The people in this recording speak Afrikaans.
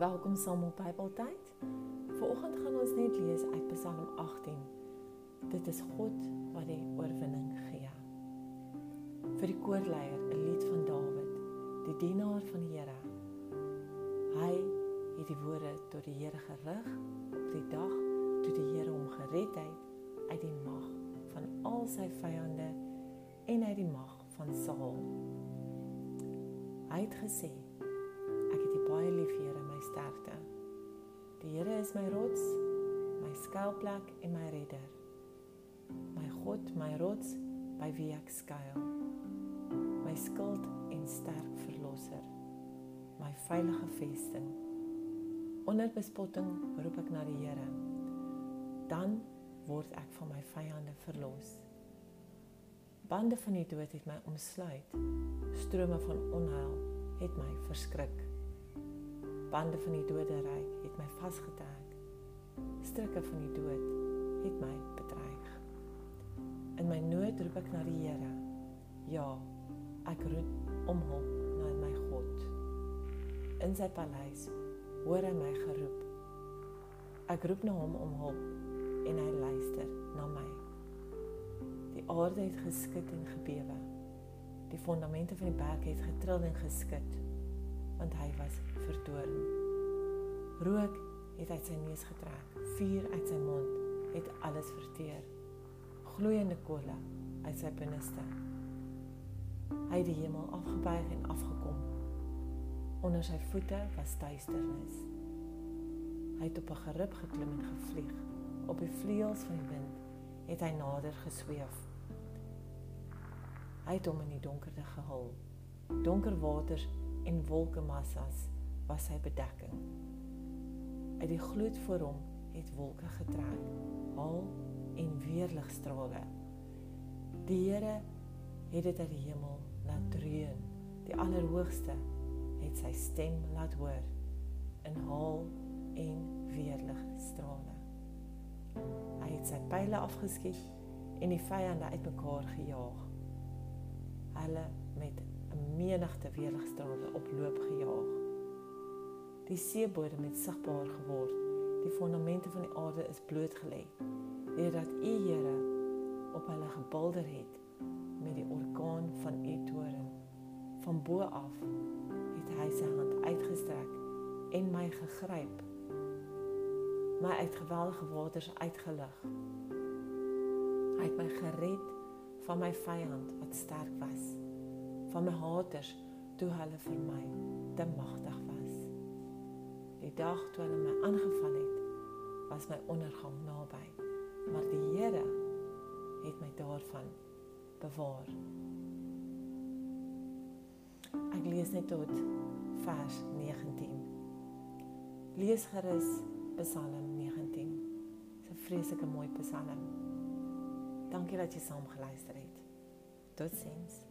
Welkom saam op Bybeltyd. Vanoggend gaan ons net lees uit Psalm 18. Dit is God wat die oorwinning gee. Vir die koorleier 'n lied van Dawid, die dienaar van die Here. Hy het die woorde tot die Here gerig op die dag toe die Here hom gered het uit die mag van al sy vyande en uit die mag van Saul. Hy het gesê: is my rots, my skuilplek en my redder. My God, my rots by wie ek skuil. My skild en sterk verlosser. My veilige vesting. Onder bespotting roep ek na die Here. Dan word ek van my vyande verlos. Bande van die dood het my omsluit. Strome van onheil het my verskrik bande van die doderyk het. Strikke van die dood het my bedreig. In my nood roep ek na die Here. Ja, ek roep om hulp na my God. In sy paleis hoor hy my geroep. Ek roep na hom om hulp en hy luister na my. Die aarde het geskud en gebewe. Die fondamente van die berg het getrill en geskud want hy was verdoorn. Rook het uit sy neus getrek, vuur uit sy mond het alles verteer. Gloeiende kolle uit sy binneste. Hy het die hemel afgebuig en afgekom. Onder sy voete was duisternis. Hy het op 'n gerib geklim en gevlieg. Op die vleuels van die wind het hy nader gesweef. Hy het hom in die donkerte gehul. Donker waters en wolkemassas was sy bedekking. Uit die gloed voor hom het wolke getrek, al en weerligstrale. Die Here het dit uit die hemel laat dreun. Die Allerhoogste het sy stem laat hoor in haal en weerligstrale. Hy het sy pile afgeskiet en die vyande uitmekaar gejaag. Hulle met 'n menigte weerligstrale op loop gejaag. Die seebodem het sigbaar geword. Die fondamente van die aarde is blootgelê. Deurdat U Here op hulle gebulder het met die orkaan van U toorn. Van bo af het hy sy hand uitgestrek en my gegryp. My uit geweldige waters uitgelig. Hy het my gered van my vyand wat sterk was van my haters toe hulle vir my te magtig was. Die dag toe hulle my aangeval het, was my ondergang naby, maar die Here het my daarvan bewaar. Ek lees net tot vers 19. Lees gerus Psalm 19. Dis 'n vreeslike mooi Psalm. Dankie dat jy saam geluister het. Totsiens.